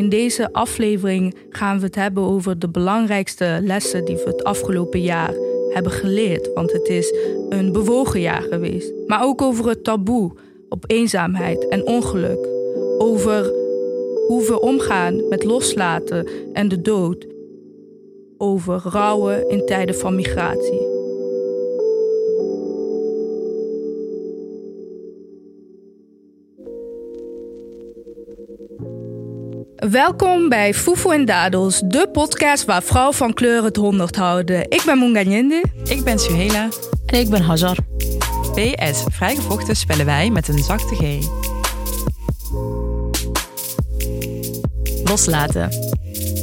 In deze aflevering gaan we het hebben over de belangrijkste lessen die we het afgelopen jaar hebben geleerd. Want het is een bewogen jaar geweest. Maar ook over het taboe op eenzaamheid en ongeluk. Over hoe we omgaan met loslaten en de dood. Over rouwen in tijden van migratie. Welkom bij Fufu en Dadels, de podcast waar vrouwen van kleur het honderd houden. Ik ben Munganyende. Ik ben Suhela. En ik ben Hazar. PS, vrijgevochten spellen wij met een zachte G. Loslaten.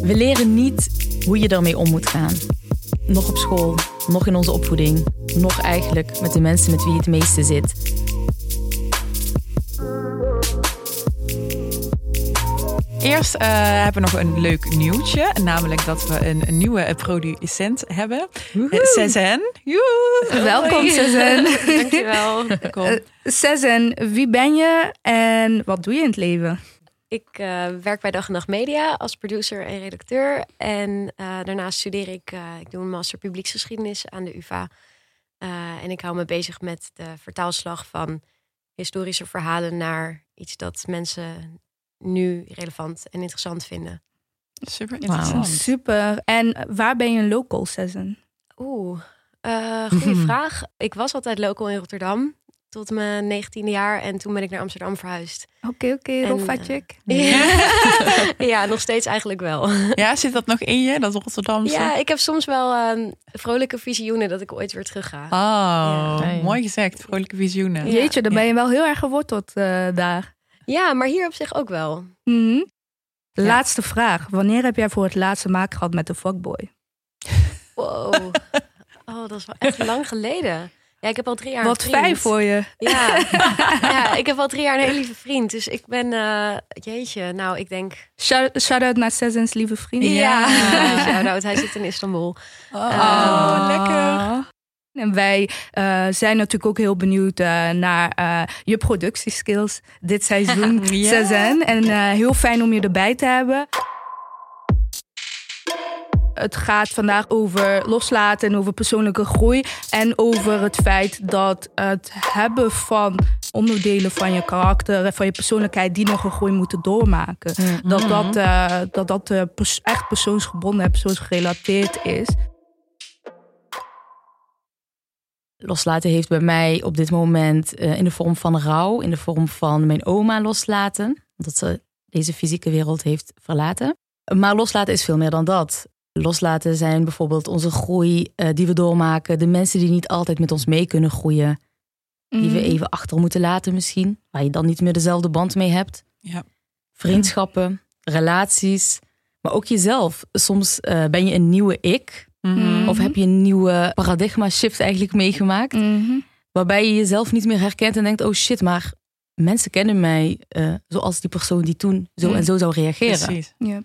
We leren niet hoe je ermee om moet gaan. Nog op school, nog in onze opvoeding, nog eigenlijk met de mensen met wie je het meeste zit. Eerst uh, hebben we nog een leuk nieuwtje. Namelijk dat we een, een nieuwe producent hebben. Sezen. Welkom Sezen. Dankjewel. Welkom. Uh, Sezen, wie ben je en wat doe je in het leven? Ik uh, werk bij Dag en Nacht Media als producer en redacteur. En daarnaast studeer ik, ik doe een master publieksgeschiedenis aan de UvA. en ik hou me bezig met de vertaalslag van historische verhalen naar iets dat mensen nu relevant en interessant vinden. Super interessant. Wow. Super. En waar ben je een local, Sezen? Oeh, uh, goede vraag. Ik was altijd local in Rotterdam tot mijn 19e jaar en toen ben ik naar Amsterdam verhuisd. Oké, oké, okay, Roffatjek. Uh, ja. ja, nog steeds eigenlijk wel. Ja, zit dat nog in je, dat Rotterdamse? Ja, ik heb soms wel uh, vrolijke visioenen dat ik ooit weer terug ga. Oh, ja. mooi gezegd, vrolijke visioenen. Jeetje, dan ben je wel heel erg geworteld uh, daar. Ja, maar hier op zich ook wel. Mm -hmm. Laatste ja. vraag. Wanneer heb jij voor het laatste maak gehad met de fuckboy? Wow. Oh, dat is wel echt lang geleden. Ja, ik heb al drie jaar Wat fijn voor je. Ja. ja, ik heb al drie jaar een hele lieve vriend. Dus ik ben, uh, jeetje, nou, ik denk... Shout-out shout naar Sezens lieve vriend. Ja, ja. shout-out. Hij zit in Istanbul. Oh, uh, lekker. En wij uh, zijn natuurlijk ook heel benieuwd uh, naar uh, je productieskills dit seizoen. En heel fijn om je erbij te hebben. Het gaat vandaag over loslaten en over persoonlijke groei. En over het feit dat het hebben van onderdelen van je karakter en van je persoonlijkheid die nog een groei moeten doormaken. Mm. Dat dat, dat, dat pers echt persoonsgebonden en persoonsgerelateerd is. Loslaten heeft bij mij op dit moment uh, in de vorm van rouw, in de vorm van mijn oma loslaten. Dat ze deze fysieke wereld heeft verlaten. Maar loslaten is veel meer dan dat. Loslaten zijn bijvoorbeeld onze groei uh, die we doormaken. De mensen die niet altijd met ons mee kunnen groeien. Mm. Die we even achter moeten laten misschien. Waar je dan niet meer dezelfde band mee hebt. Ja. Vriendschappen, relaties. Maar ook jezelf. Soms uh, ben je een nieuwe ik. Mm-hmm. Of heb je een nieuwe paradigma shift eigenlijk meegemaakt? Mm-hmm. Waarbij je jezelf niet meer herkent en denkt: oh shit, maar mensen kennen mij uh, zoals die persoon die toen zo mm. en zo zou reageren. Precies. Ja.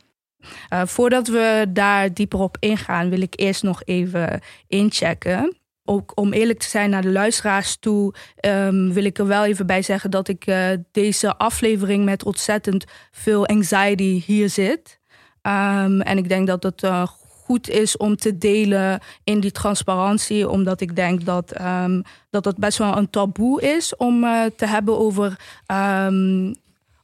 Uh, voordat we daar dieper op ingaan, wil ik eerst nog even inchecken. Ook om eerlijk te zijn naar de luisteraars toe, um, wil ik er wel even bij zeggen dat ik uh, deze aflevering met ontzettend veel anxiety hier zit. Um, en ik denk dat het uh, goed is om te delen in die transparantie. Omdat ik denk dat um, dat het best wel een taboe is om uh, te hebben over, um,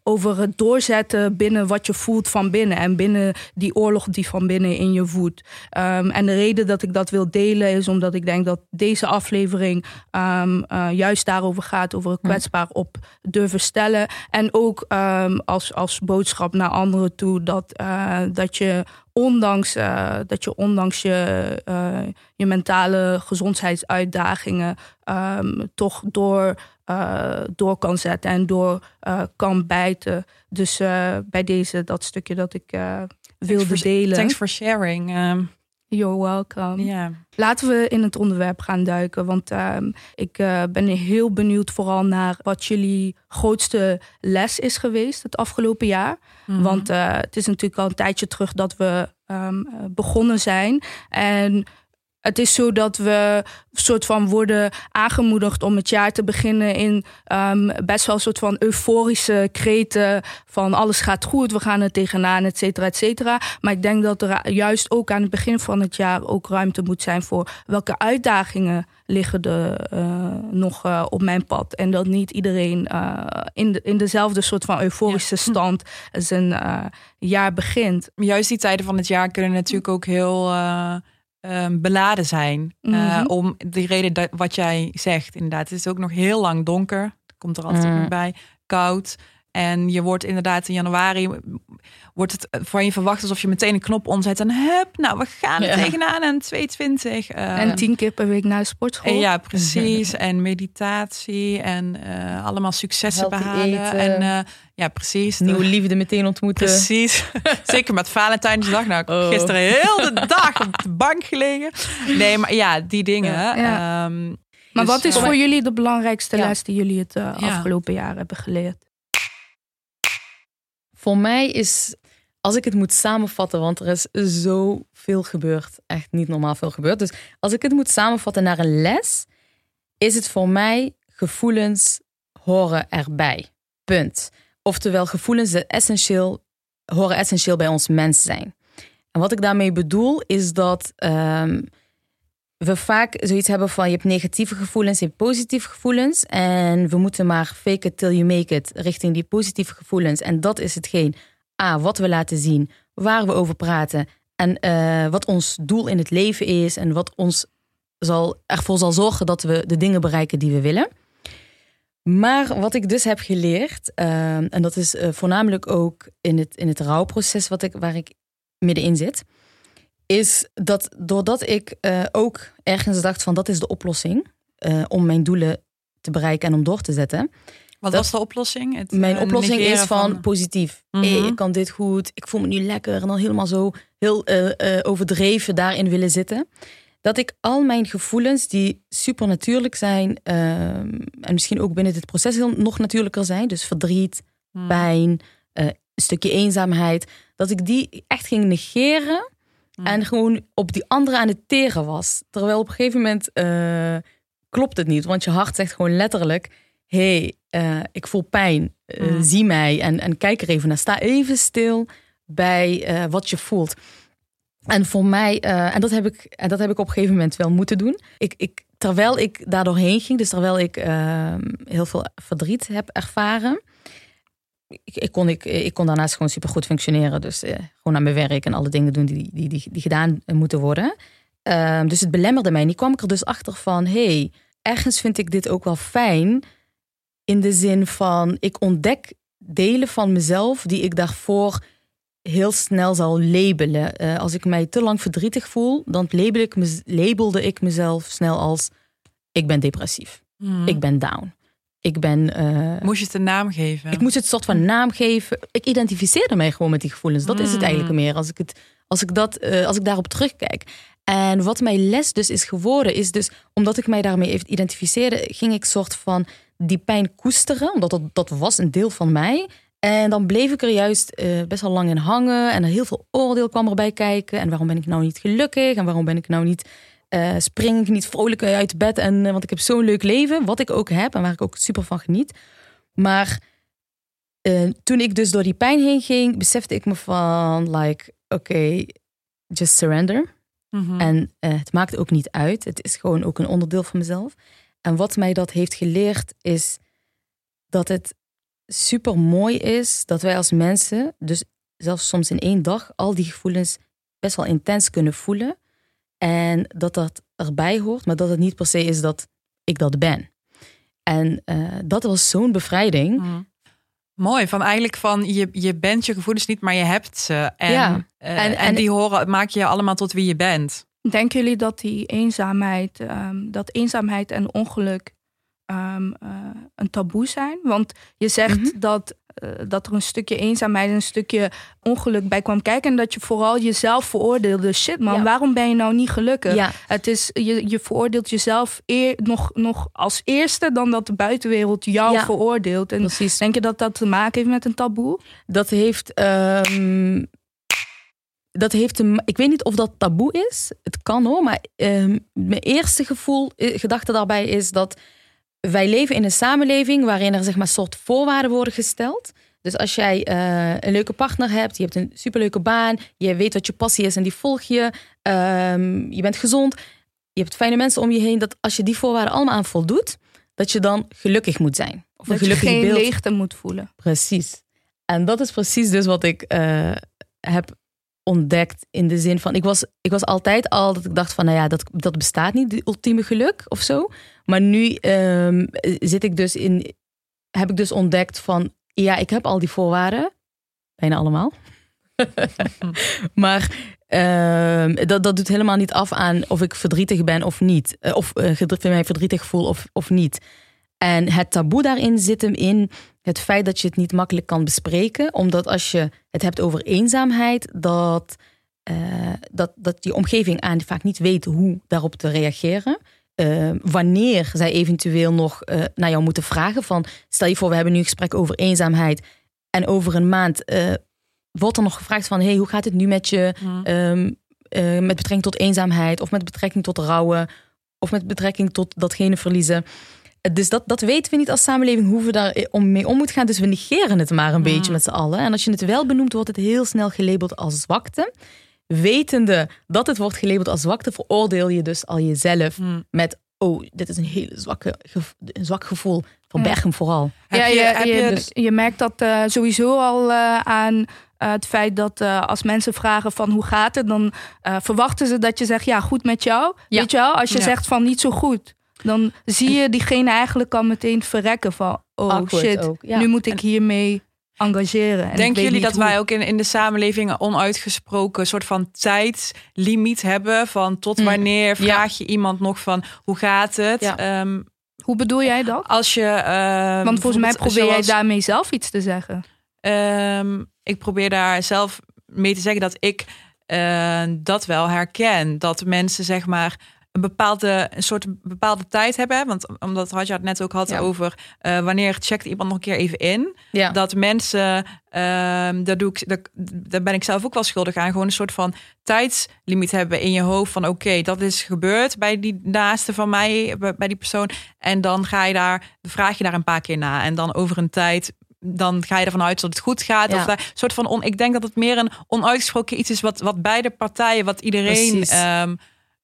over het doorzetten binnen wat je voelt van binnen. En binnen die oorlog die van binnen in je voedt. Um, en de reden dat ik dat wil delen is omdat ik denk dat deze aflevering uh, juist daarover gaat. Over het kwetsbaar op durven stellen. En ook als, als boodschap naar anderen toe dat, uh, dat je ondanks uh, dat je ondanks je, uh, je mentale gezondheidsuitdagingen um, toch door, uh, door kan zetten en door kan bijten. Dus bij deze dat stukje dat ik wilde for, delen. Thanks for sharing. Um... You're welcome. Yeah. Laten we in het onderwerp gaan duiken. Want um, ik uh, ben heel benieuwd vooral naar wat jullie grootste les is geweest het afgelopen jaar. Mm-hmm. Want uh, het is natuurlijk al een tijdje terug dat we um, begonnen zijn. En het is zo dat we soort van worden aangemoedigd om het jaar te beginnen in ehm, best wel een soort van euforische kreten van alles gaat goed, we gaan er tegenaan, et cetera, et cetera. Maar ik denk dat er juist ook aan het begin van het jaar ook ruimte moet zijn voor welke uitdagingen liggen er uh, nog uh, op mijn pad. En dat niet iedereen uh, in, de, in dezelfde soort van euforische ja. stand zijn jaar begint. Juist die tijden van het jaar kunnen natuurlijk ook heel um, beladen zijn. Mm -hmm. om de reden dat, wat jij zegt, inderdaad. Het is ook nog heel lang donker. Komt er altijd mm. bij. Koud. En je wordt inderdaad in januari wordt het van je verwacht alsof je meteen een knop omzet en hup, nou we gaan er ja. tegenaan en 220. Uh, en tien keer per week naar de sportschool. En ja, precies. en meditatie en uh, allemaal successen Healthy behalen. eten. En uh, ja, precies. Nieuwe liefde meteen ontmoeten. Precies. Zeker met Valentijnsdag. Nou, ik Oh. gisteren heel de dag op de bank gelegen. Nee, maar ja, die dingen. Ja. ehm, Maar dus, wat is eh, voor jullie de belangrijkste Ja. les die jullie het eh, Ja. afgelopen jaar hebben geleerd? Voor mij is, als ik het moet samenvatten, want er is zoveel gebeurd. Echt niet normaal veel gebeurd. Dus als ik het moet samenvatten naar een les, is het voor mij gevoelens horen erbij. Punt. Oftewel, gevoelens essentieel, horen essentieel bij ons mens zijn. En wat ik daarmee bedoel, is dat ehm, we vaak zoiets hebben van je hebt negatieve gevoelens, je hebt positieve gevoelens. En we moeten maar fake it till you make it richting die positieve gevoelens. En dat is hetgeen, A, wat we laten zien, waar we over praten. En eh, wat ons doel in het leven is. En wat ons zal, ervoor zal zorgen dat we de dingen bereiken die we willen. Maar wat ik dus heb geleerd, eh, en dat is eh, voornamelijk ook in het, in het rouwproces wat ik, waar ik middenin zit, is dat doordat ik ook ergens dacht van dat is de oplossing om mijn doelen te bereiken en om door te zetten. Wat dat- was de oplossing? Het, Mijn eh, oplossing is van, positief. Mhm. Hey, ik kan dit goed, ik voel me nu lekker en dan helemaal zo heel eh, eh, overdreven daarin willen zitten. Dat ik al mijn gevoelens die super natuurlijk zijn ehm, en misschien ook binnen dit proces heel nog natuurlijker zijn, dus verdriet, Hmm. pijn, een stukje eenzaamheid, dat ik die echt ging negeren Hmm. en gewoon op die andere aan het teren was. Terwijl op een gegeven moment klopt het niet, want je hart zegt gewoon letterlijk: hey, eh, ik voel pijn, eh, Mm. zie mij en, en kijk er even naar. Sta even stil bij eh, wat je voelt. En voor mij, en, dat heb ik, en dat heb ik op een gegeven moment wel moeten doen. Ik, ik, terwijl ik daar doorheen ging, dus terwijl ik eh, heel veel verdriet heb ervaren. Ik, ik, kon, ik, ik kon daarnaast gewoon supergoed functioneren. Dus eh, gewoon naar mijn werk en alle dingen doen die, die, die, die gedaan moeten worden. Ehm, dus het belemmerde mij. En die kwam ik er dus achter van... hey, ergens vind ik dit ook wel fijn. In de zin van, ik ontdek delen van mezelf... die ik daarvoor heel snel zal labelen. Eh, als ik mij te lang verdrietig voel... dan label ik labelde ik mezelf snel als... ik ben depressief. Hmm. Ik ben down. Ik ben... eh, Moest je het een naam geven? ik moest het soort van naam geven. Ik identificeerde mij gewoon met die gevoelens. Dat is het Mm. eigenlijk meer. Als ik, het, als ik, dat, eh, als ik daarop terugkijk. En wat mijn les dus is geworden, is dus omdat ik mij daarmee even identificeerde, ging ik soort van die pijn koesteren. Omdat dat, dat was een deel van mij. En dan bleef ik er juist eh, best wel lang in hangen. En er heel veel oordeel kwam erbij kijken. En waarom ben ik nou niet gelukkig? En waarom ben ik nou niet eh, spring ik niet vrolijk uit bed. En, eh, want ik heb zo'n leuk leven, wat ik ook heb en waar ik ook super van geniet. Maar toen ik dus door die pijn heen ging, besefte ik me van, like, oké, just surrender. Mhm. En het maakt ook niet uit. Het is gewoon ook een onderdeel van mezelf. En wat mij dat heeft geleerd is dat het super mooi is dat wij als mensen, dus zelfs soms in één dag, al die gevoelens best wel intens kunnen voelen. En dat dat erbij hoort, maar dat het niet per se is dat ik dat ben. En eh, dat was zo'n bevrijding. Mhm. Mooi, van eigenlijk van je, je bent je gevoelens niet, maar je hebt ze. En, Ja. eh, En- en, en- die horen, maak je allemaal tot wie je bent. Denken jullie dat die eenzaamheid, ehm, dat eenzaamheid en ongeluk ehm, eh, een taboe zijn? Want je zegt Mhm. dat, eh, dat er een stukje eenzaamheid en een stukje ongeluk bij kwam kijken. En dat je vooral jezelf veroordeelde. Shit man, Ja. waarom ben je nou niet gelukkig? Ja, Het is, je, je veroordeelt jezelf eer, nog, nog als eerste dan dat de buitenwereld jou Ja. veroordeelt. En precies. denk je dat dat te maken heeft met een taboe? Dat heeft. ehm, dat heeft een, ik weet niet of dat taboe is. Het kan hoor, maar ehm, mijn eerste gevoel, eh, gedachte daarbij is dat wij leven in een samenleving waarin er zeg maar soort voorwaarden worden gesteld. Dus als jij eh, een leuke partner hebt, je hebt een superleuke baan, je weet wat je passie is en die volg je, ehm, je bent gezond, je hebt fijne mensen om je heen, dat als je die voorwaarden allemaal aan voldoet, dat je dan gelukkig moet zijn. Of dat je geen beeld. leegte moet voelen. Precies. En dat is precies dus wat ik uh, heb ontdekt in de zin van, ik was, ik was altijd al dat ik dacht van, nou ja, dat, dat bestaat niet, de ultieme geluk of zo. Maar nu um, zit ik dus in, heb ik dus ontdekt van, ja, ik heb al die voorwaarden, bijna allemaal. maar uh, dat, dat doet helemaal niet af aan of ik verdrietig ben of niet. Uh, of uh, mij verdrietig voel of, of niet. En het taboe daarin zit hem in het feit dat je het niet makkelijk kan bespreken. Omdat als je het hebt over eenzaamheid, dat, uh, dat, dat die omgeving aan vaak niet weet hoe daarop te reageren. Uh, wanneer zij eventueel nog uh, naar jou moeten vragen van... stel je voor, we hebben nu een gesprek over eenzaamheid... en over een maand wordt er nog gevraagd van... hey, hoe gaat het nu met je um, met betrekking tot eenzaamheid... of met betrekking tot rouwen... of met betrekking tot datgene verliezen... Dus dat, dat weten we niet als samenleving hoe we daar om mee om moeten gaan. Dus we negeren het maar een beetje met z'n allen. En als je het wel benoemt, wordt het heel snel gelabeld als zwakte. Wetende dat het wordt gelabeld als zwakte, veroordeel je dus al jezelf hmm. met: oh, dit is een hele zwakke, een zwak gevoel. Van Bergen vooral. Ja, je, je, je, dus... je merkt dat uh, sowieso al uh, aan uh, het feit dat als mensen vragen van hoe gaat het, dan verwachten ze dat je zegt ja, goed met jou. Ja. Weet je wel? Als je zegt van niet zo goed, dan zie je diegene eigenlijk al meteen verrekken van oh shit, nu moet ik hiermee engageren. En Denken jullie dat wij ook in, in de samenleving een onuitgesproken soort van tijdlimiet hebben? Van tot mm. wanneer vraag je iemand nog van hoe gaat het? Um, hoe bedoel jij dat? Als je, uh, Want volgens mij probeer jij daarmee zelf iets te zeggen. Um, ik probeer daar zelf mee te zeggen dat ik uh, dat wel herken. Dat mensen zeg maar een bepaalde een soort bepaalde tijd hebben. Want omdat Hadja het net ook had over uh, wanneer checkt iemand nog een keer even in. Ja. Dat mensen, uh, daar, doe ik, daar, ben ik zelf ook wel schuldig aan. Gewoon een soort van tijdslimiet hebben in je hoofd. Van oké, dat is gebeurd bij die naaste van mij, bij die persoon. En dan ga je daar, vraag je daar een paar keer na. En dan over een tijd dan ga je ervan uit dat het goed gaat. Of daar, soort van on, ik denk dat het meer een onuitgesproken iets is wat, wat beide partijen, wat iedereen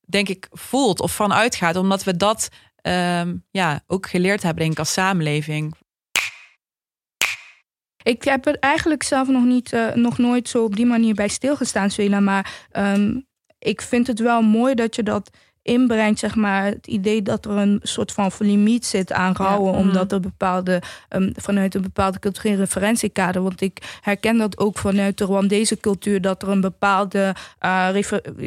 denk ik, voelt of van uitgaat. Omdat we dat um, ja, ook geleerd hebben, denk ik, als samenleving. Ik heb er eigenlijk zelf nog, niet, uh, nog nooit zo op die manier bij stilgestaan, Svela. Maar um, ik vind het wel mooi dat je dat inbrengt, zeg maar, het idee dat er een soort van limiet zit aan rouwen, ja. omdat er bepaalde, um, vanuit een bepaalde culturele referentiekader, want ik herken dat ook vanuit de Rwandese cultuur, dat er een bepaalde, uh,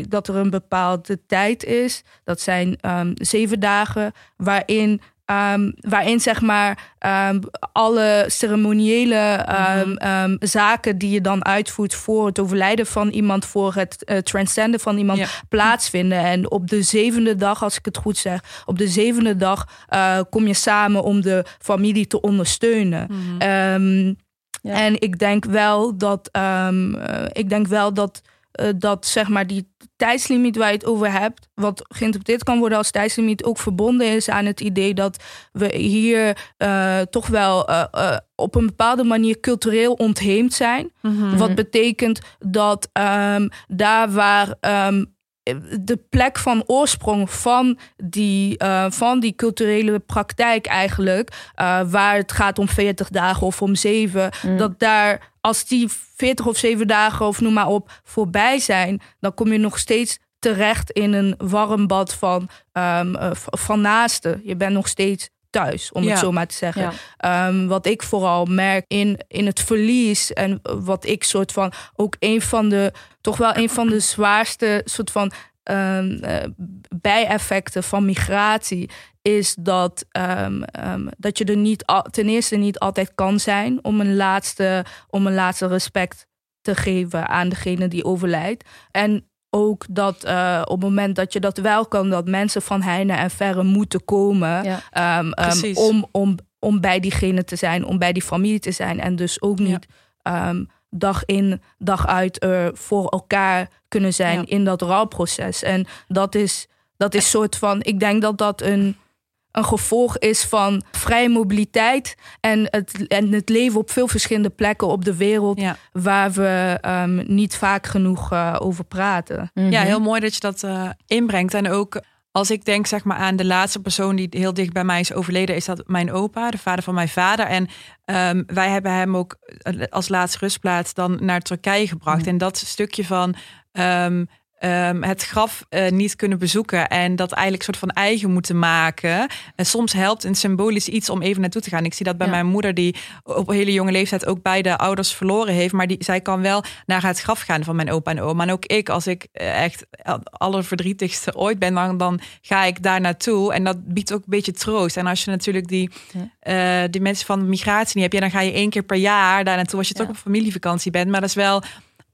dat er een bepaalde tijd is. Dat zijn um, zeven dagen waarin Um, waarin zeg maar um, alle ceremoniële um, zaken die je dan uitvoert voor het overlijden van iemand, voor het uh, transcenden van iemand plaatsvinden. En op de zevende dag, als ik het goed zeg, op de zevende dag uh, kom je samen om de familie te ondersteunen. Mm -hmm. ja. En ik denk wel dat, uh, ik denk wel dat uh, dat zeg maar die tijdslimiet waar je het over hebt, wat geïnterpreteerd kan worden als tijdslimiet, ook verbonden is aan het idee dat we hier uh, toch wel uh, op een bepaalde manier cultureel ontheemd zijn. Mm -hmm. Wat betekent dat um, daar waar um, de plek van oorsprong van die, uh, van die culturele praktijk eigenlijk, uh, waar het gaat om 40 dagen of om 7, mm. dat daar als die 40 of 7 dagen of noem maar op voorbij zijn, dan kom je nog steeds terecht in een warm bad van, um, van naasten. Je bent nog steeds thuis, om ja. het zo maar te zeggen. Ja. Um, wat ik vooral merk in, in het verlies en wat ik soort van ook een van de, toch wel een van de zwaarste soort van um, uh, bijeffecten van migratie is dat, um, um, dat je er niet ten eerste niet altijd kan zijn om een laatste, om een laatste respect te geven aan degene die overlijdt. En ook dat uh, op het moment dat je dat wel kan, dat mensen van heine en verre moeten komen ja. um, um, om, om, om bij diegene te zijn, om bij die familie te zijn. En dus ook niet ja. um, dag in, dag uit er voor elkaar kunnen zijn in dat rouwproces. En dat is, dat is soort van, ik denk dat dat een, een gevolg is van vrije mobiliteit en het, en het leven op veel verschillende plekken op de wereld waar we um, niet vaak genoeg uh, over praten. Ja, mhm. heel mooi dat je dat uh, inbrengt. En ook als ik denk zeg maar aan de laatste persoon die heel dicht bij mij is overleden, is dat mijn opa, de vader van mijn vader. En um, wij hebben hem ook eh, als laatste rustplaats dan naar Turkije gebracht. En dat stukje van um, um, het graf uh, niet kunnen bezoeken en dat eigenlijk soort van eigen moeten maken. En soms helpt een symbolisch iets om even naartoe te gaan. Ik zie dat bij mijn moeder, die op een hele jonge leeftijd ook beide ouders verloren heeft. Maar die, zij kan wel naar het graf gaan van mijn opa en oma. En ook ik, als ik eh, echt allerverdrietigste ooit ben, dan, dan ga ik daar naartoe. En dat biedt ook een beetje troost. En als je natuurlijk die, uh, die mensen van migratie niet hebt, ja, dan ga je één keer per jaar daar naartoe als je toch op familievakantie bent. Maar dat is wel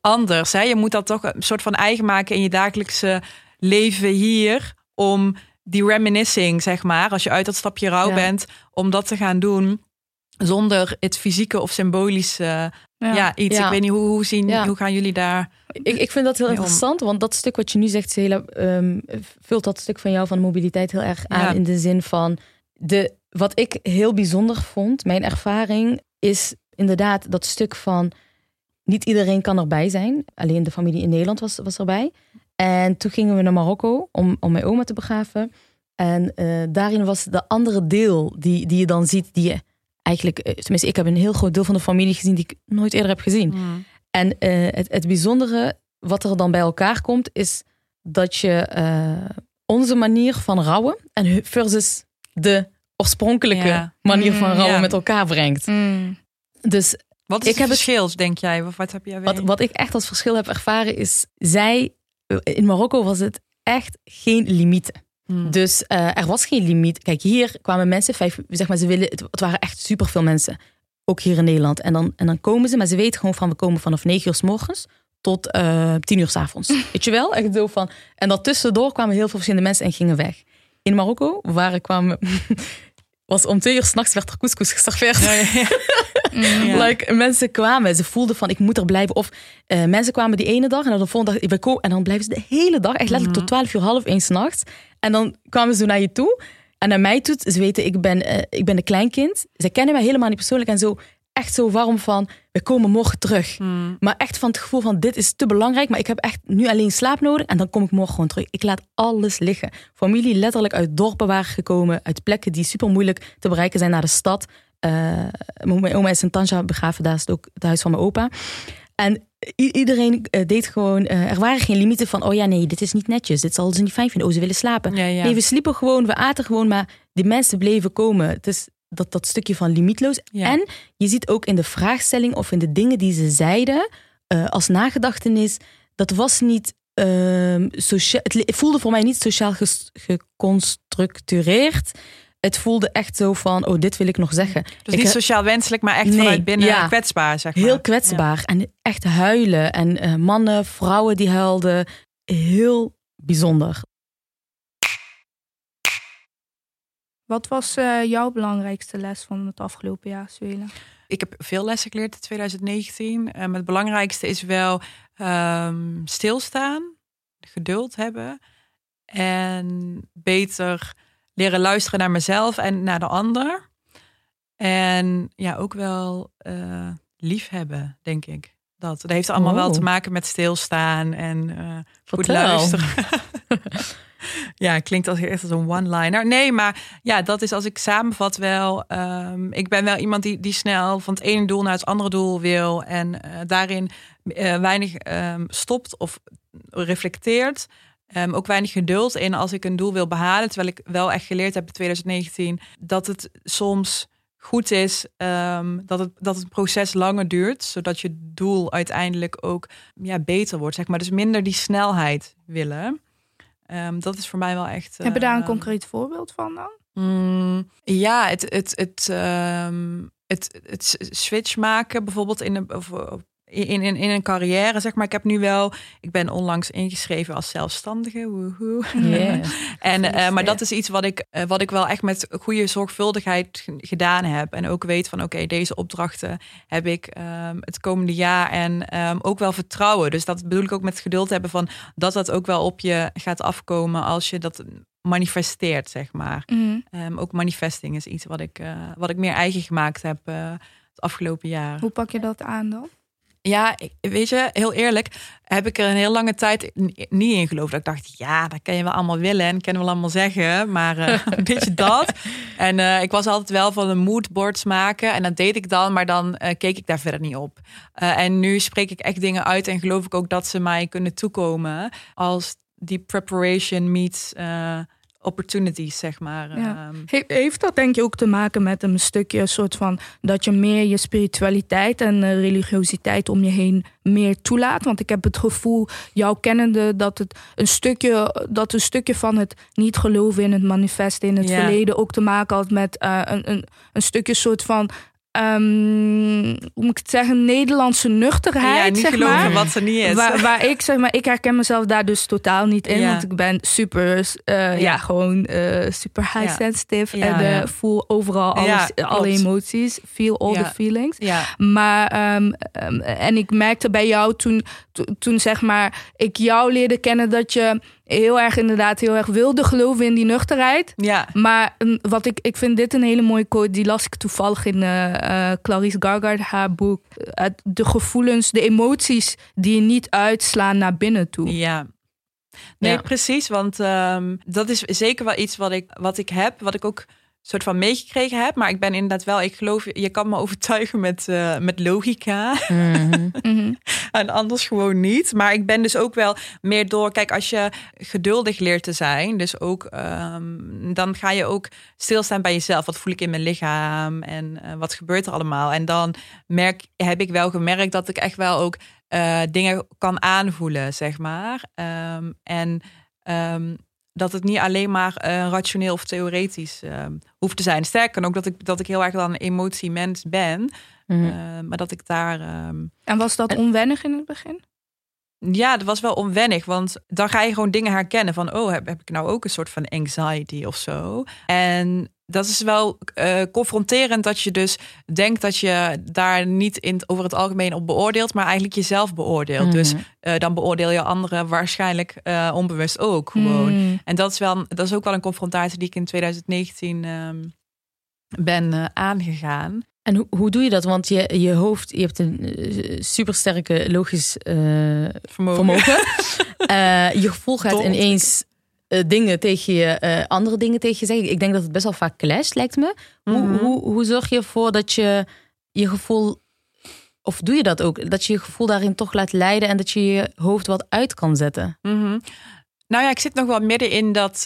anders. Hè? Je moet dat toch een soort van eigen maken in je dagelijkse leven hier. Om die reminiscing, zeg maar, als je uit dat stapje rouw bent, om dat te gaan doen zonder het fysieke of symbolische ja. iets. Ik weet niet, hoe, hoe, zien, hoe gaan jullie daar... Ik, ik vind dat heel interessant, want dat stuk wat je nu zegt, Cela, um, vult dat stuk van jou van mobiliteit heel erg aan in de zin van... De, wat ik heel bijzonder vond, mijn ervaring, is inderdaad dat stuk van niet iedereen kan erbij zijn. Alleen de familie in Nederland was, was erbij. En toen gingen we naar Marokko om, om mijn oma te begraven. En uh, daarin was de andere deel die, die je dan ziet, die je eigenlijk, eh, tenminste, ik heb een heel groot deel van de familie gezien die ik nooit eerder heb gezien. En uh, het, het bijzondere wat er dan bij elkaar komt, is dat je onze manier van rouwen en versus de oorspronkelijke manier van rouwen met elkaar brengt. Mm. Dus wat is ik het verschil, denk jij? Of wat, heb jij wat, wat ik echt als verschil heb ervaren is, zij, in Marokko was het echt geen limieten. Hmm. Dus uh, er was geen limiet. Kijk, hier kwamen mensen, vijf, zeg maar, ze willen, het, het waren echt superveel mensen. Ook hier in Nederland. En dan, en dan komen ze, maar ze weten gewoon van, we komen vanaf 9 uur s morgens tot uh, 10 uur s avonds. Weet je wel? Echt zo van. En dat tussendoor kwamen heel veel verschillende mensen en gingen weg. In Marokko waren, kwamen, was om twee uur s'nachts werd er couscous geserveerd. Ja, ja, Mm. Like, mensen kwamen, ze voelden van ik moet er blijven. Of uh, mensen kwamen die ene dag en dan de volgende dag, ik en dan blijven ze de hele dag, echt letterlijk tot 12 uur, half één s'nachts. En dan kwamen ze naar je toe. En naar mij toe, ze weten, ik ben, uh, ik ben een kleinkind. Ze kennen mij helemaal niet persoonlijk en zo echt zo warm van, we komen morgen terug. Mm. Maar echt van het gevoel van, dit is te belangrijk, maar ik heb echt nu alleen slaap nodig en dan kom ik morgen gewoon terug. Ik laat alles liggen. Familie letterlijk uit dorpen waren gekomen, uit plekken die super moeilijk te bereiken zijn naar de stad. Uh, mijn oma is in Tanja begraven, daar is het ook het huis van mijn opa. En iedereen eh, deed gewoon, uh, er waren geen limieten van, oh ja, nee, dit is niet netjes, dit zal ze niet fijn vinden, oh, ze willen slapen. Nee, we sliepen gewoon, we aten gewoon, maar die mensen bleven komen. Het is dat, dat stukje van limietloos. En je ziet ook in de vraagstelling of in de dingen die ze zeiden, uh, als nagedachtenis, dat was niet uh, sociaal, het voelde voor mij niet sociaal geconstructureerd het voelde echt zo van, oh, dit wil ik nog zeggen. Dus niet sociaal wenselijk, maar echt vanuit binnen kwetsbaar, zeg maar. Heel kwetsbaar en echt huilen. En uh, mannen, vrouwen die huilden. Heel bijzonder. Wat was uh, jouw belangrijkste les van het afgelopen jaar, Suela? Ik heb veel lessen geleerd in 2019. Um, het belangrijkste is wel um, stilstaan, geduld hebben en beter leren luisteren naar mezelf en naar de ander. En ja, ook wel uh, lief hebben, denk ik. Dat, dat heeft allemaal wel te oh. maken met stilstaan en uh, goed luisteren. ja, klinkt als echt als een one-liner. Nee, maar ja, dat is als ik samenvat wel. Um, ik ben wel iemand die, die snel van het ene doel naar het andere doel wil. En uh, daarin uh, weinig um, stopt of reflecteert. Um, ook weinig geduld in als ik een doel wil behalen. Terwijl ik wel echt geleerd heb in 2019 dat het soms goed is dat, het, dat het proces langer duurt. Zodat je doel uiteindelijk ook ja, beter wordt. Zeg maar. Dus minder die snelheid willen. Um, dat is voor mij wel echt. Heb je daar een concreet voorbeeld van dan? Mm, ja, het, het, het, het, het switch maken, bijvoorbeeld in de, in, in, in een carrière, zeg maar. Ik heb nu wel, ik ben onlangs ingeschreven als zelfstandige. Woehoe. Yeah. en, uh, maar dat is iets wat ik, uh, wat ik wel echt met goede zorgvuldigheid gedaan heb. En ook weet van oké, okay, deze opdrachten heb ik um, het komende jaar. En um, ook wel vertrouwen. Dus dat bedoel ik ook met geduld hebben van dat dat ook wel op je gaat afkomen als je dat manifesteert, zeg maar. Mm. Um, ook manifesting is iets wat ik, uh, wat ik meer eigen gemaakt heb het afgelopen jaar. Hoe pak je dat aan dan? Ja, weet je, heel eerlijk, heb ik er een heel lange tijd niet in geloofd. Ik dacht, ja, dat kan je wel allemaal willen en kunnen we allemaal zeggen, maar uh, weet je dat? En uh, ik was altijd wel van een moodboards maken en dat deed ik dan, maar dan uh, keek ik daar verder niet op. en nu spreek ik echt dingen uit en geloof ik ook dat ze mij kunnen toekomen als die preparation meets opportunities, zeg maar. Ja. He heeft dat denk je ook te maken met een stukje soort van dat je meer je spiritualiteit en uh, religiositeit om je heen meer toelaat? Want ik heb het gevoel, jouw kennende, dat het een stukje, dat een stukje van het niet geloven in het manifest in het ja. verleden ook te maken had met uh, een, een, een stukje soort van Um, hoe moet ik het zeggen, Nederlandse nuchterheid. Ja, niet zeg geloven maar, wat ze niet is. Waar, waar, ik zeg maar, ik herken mezelf daar dus totaal niet in. Ja. Want ik ben super, uh, ja. ja. gewoon uh, super high ja. sensitive. En uh, voel overal alles, alle emoties. Feel all the feelings. Maar, um, um, en ik merkte bij jou toen, toen zeg maar, ik jou leerde kennen dat je heel erg inderdaad heel erg wilde geloven in die nuchterheid. Ja. Maar wat ik, ik vind dit een hele mooie quote. Die las ik toevallig in uh, uh, Clarice Gargard, haar boek. Uh, de gevoelens, de emoties die je niet uitslaan naar binnen toe. Ja. Nee, ja. precies. Want um, dat is zeker wel iets wat ik, wat ik heb. Wat ik ook soort van meegekregen heb. Maar ik ben inderdaad wel, ik geloof, je kan me overtuigen met, uh, met logica. Mm -hmm. en anders gewoon niet. Maar ik ben dus ook wel meer door, kijk, als je geduldig leert te zijn, dus ook, um, dan ga je ook stilstaan bij jezelf. Wat voel ik in mijn lichaam en uh, wat gebeurt er allemaal? En dan merk, heb ik wel gemerkt dat ik echt wel ook uh, dingen kan aanvoelen, zeg maar. Um, en um, dat het niet alleen maar uh, rationeel of theoretisch uh, hoeft te zijn. Sterker ook dat ik, dat ik heel erg dan een emotiemens ben. Mm. Uh, maar dat ik daar. en was dat onwennig in het begin? Ja, dat was wel onwennig. Want dan ga je gewoon dingen herkennen van... oh, heb, heb ik nou ook een soort van anxiety of zo? En dat is wel uh, confronterend dat je dus denkt dat je daar niet in, over het algemeen op beoordeelt, maar eigenlijk jezelf beoordeelt. Mm. Dus uh, dan beoordeel je anderen waarschijnlijk uh, onbewust ook gewoon. Mm. En dat is, wel, dat is ook wel een confrontatie die ik in 2019 um, ben aangegaan. En hoe, hoe doe je dat? Want je, je hoofd, je hebt een supersterke logisch vermogen. vermogen. je gevoel gaat ineens dingen tegen je, andere dingen tegen je zeggen. Ik denk dat het best wel vaak clasht, lijkt me. Mm -hmm. hoe, hoe, hoe zorg je ervoor dat je je gevoel, of doe je dat ook, dat je je gevoel daarin toch laat leiden en dat je je hoofd wat uit kan zetten? Mm -hmm. Nou ja, ik zit nog wel midden in dat,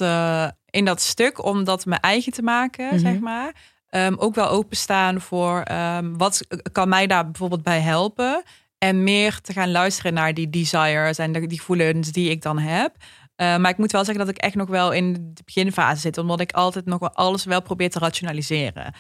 in dat stuk om dat mijn eigen te maken, mm -hmm. zeg maar. Um, ook wel openstaan voor um, wat kan mij daar bijvoorbeeld bij helpen. En meer te gaan luisteren naar die desires en die gevoelens die ik dan heb. Uh, maar ik moet wel zeggen dat ik echt nog wel in de beginfase zit, omdat ik altijd nog wel alles wel probeer te rationaliseren.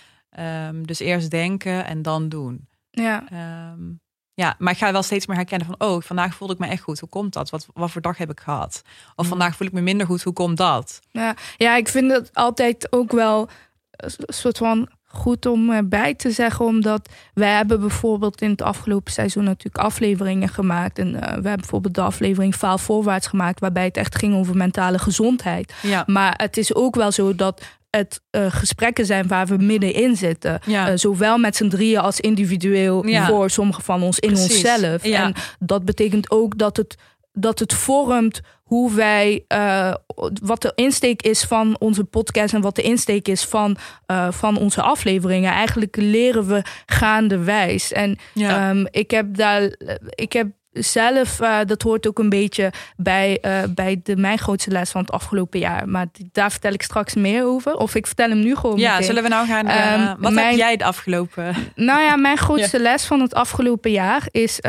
Um, dus eerst denken en dan doen. Ja. Um, ja, maar ik ga wel steeds meer herkennen van, oh, vandaag voelde ik me echt goed. Hoe komt dat? Wat, wat voor dag heb ik gehad? Of mm. vandaag voel ik me minder goed. Hoe komt dat? Ja, ja ik vind het altijd ook wel een soort van goed om erbij te zeggen, omdat wij hebben bijvoorbeeld in het afgelopen seizoen natuurlijk afleveringen gemaakt. En uh, we hebben bijvoorbeeld de aflevering Faal Voorwaarts gemaakt, waarbij het echt ging over mentale gezondheid. Ja. Maar het is ook wel zo dat het uh, gesprekken zijn waar we middenin zitten. Ja. Uh, zowel met z'n drieën als individueel ja. voor sommigen van ons in Precies. onszelf. Ja. En dat betekent ook dat het, dat het vormt hoe wij, uh, wat de insteek is van onze podcast en wat de insteek is van, uh, van onze afleveringen. Eigenlijk leren we gaandewijs. En ja. um, ik heb daar, ik heb zelf, uh, dat hoort ook een beetje bij, bij de, mijn grootste les van het afgelopen jaar. Maar daar vertel ik straks meer over. Of ik vertel hem nu gewoon. Ja, meteen. zullen we nou gaan. Um, wat mijn, heb jij het afgelopen? Nou ja, mijn grootste ja. les van het afgelopen jaar is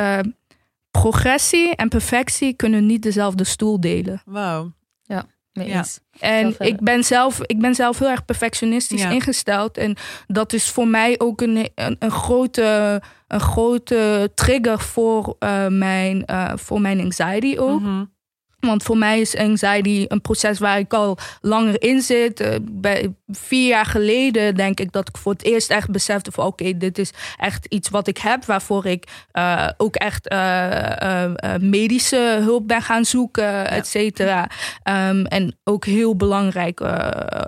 progressie en perfectie kunnen niet dezelfde stoel delen. Wauw. Ja. Ja. En ik ben, zelf, ik ben zelf heel erg perfectionistisch ingesteld. En dat is voor mij ook een, een, een grote, een grote trigger voor, uh, mijn, uh, voor mijn anxiety ook. Mm -hmm. Want voor mij is anxiety een proces waar ik al langer in zit. Uh, bij, vier jaar geleden denk ik dat ik voor het eerst echt besefte van oké, okay, dit is echt iets wat ik heb. Waarvoor ik uh, ook echt uh, medische hulp ben gaan zoeken, ja. et cetera. Um, en ook heel belangrijk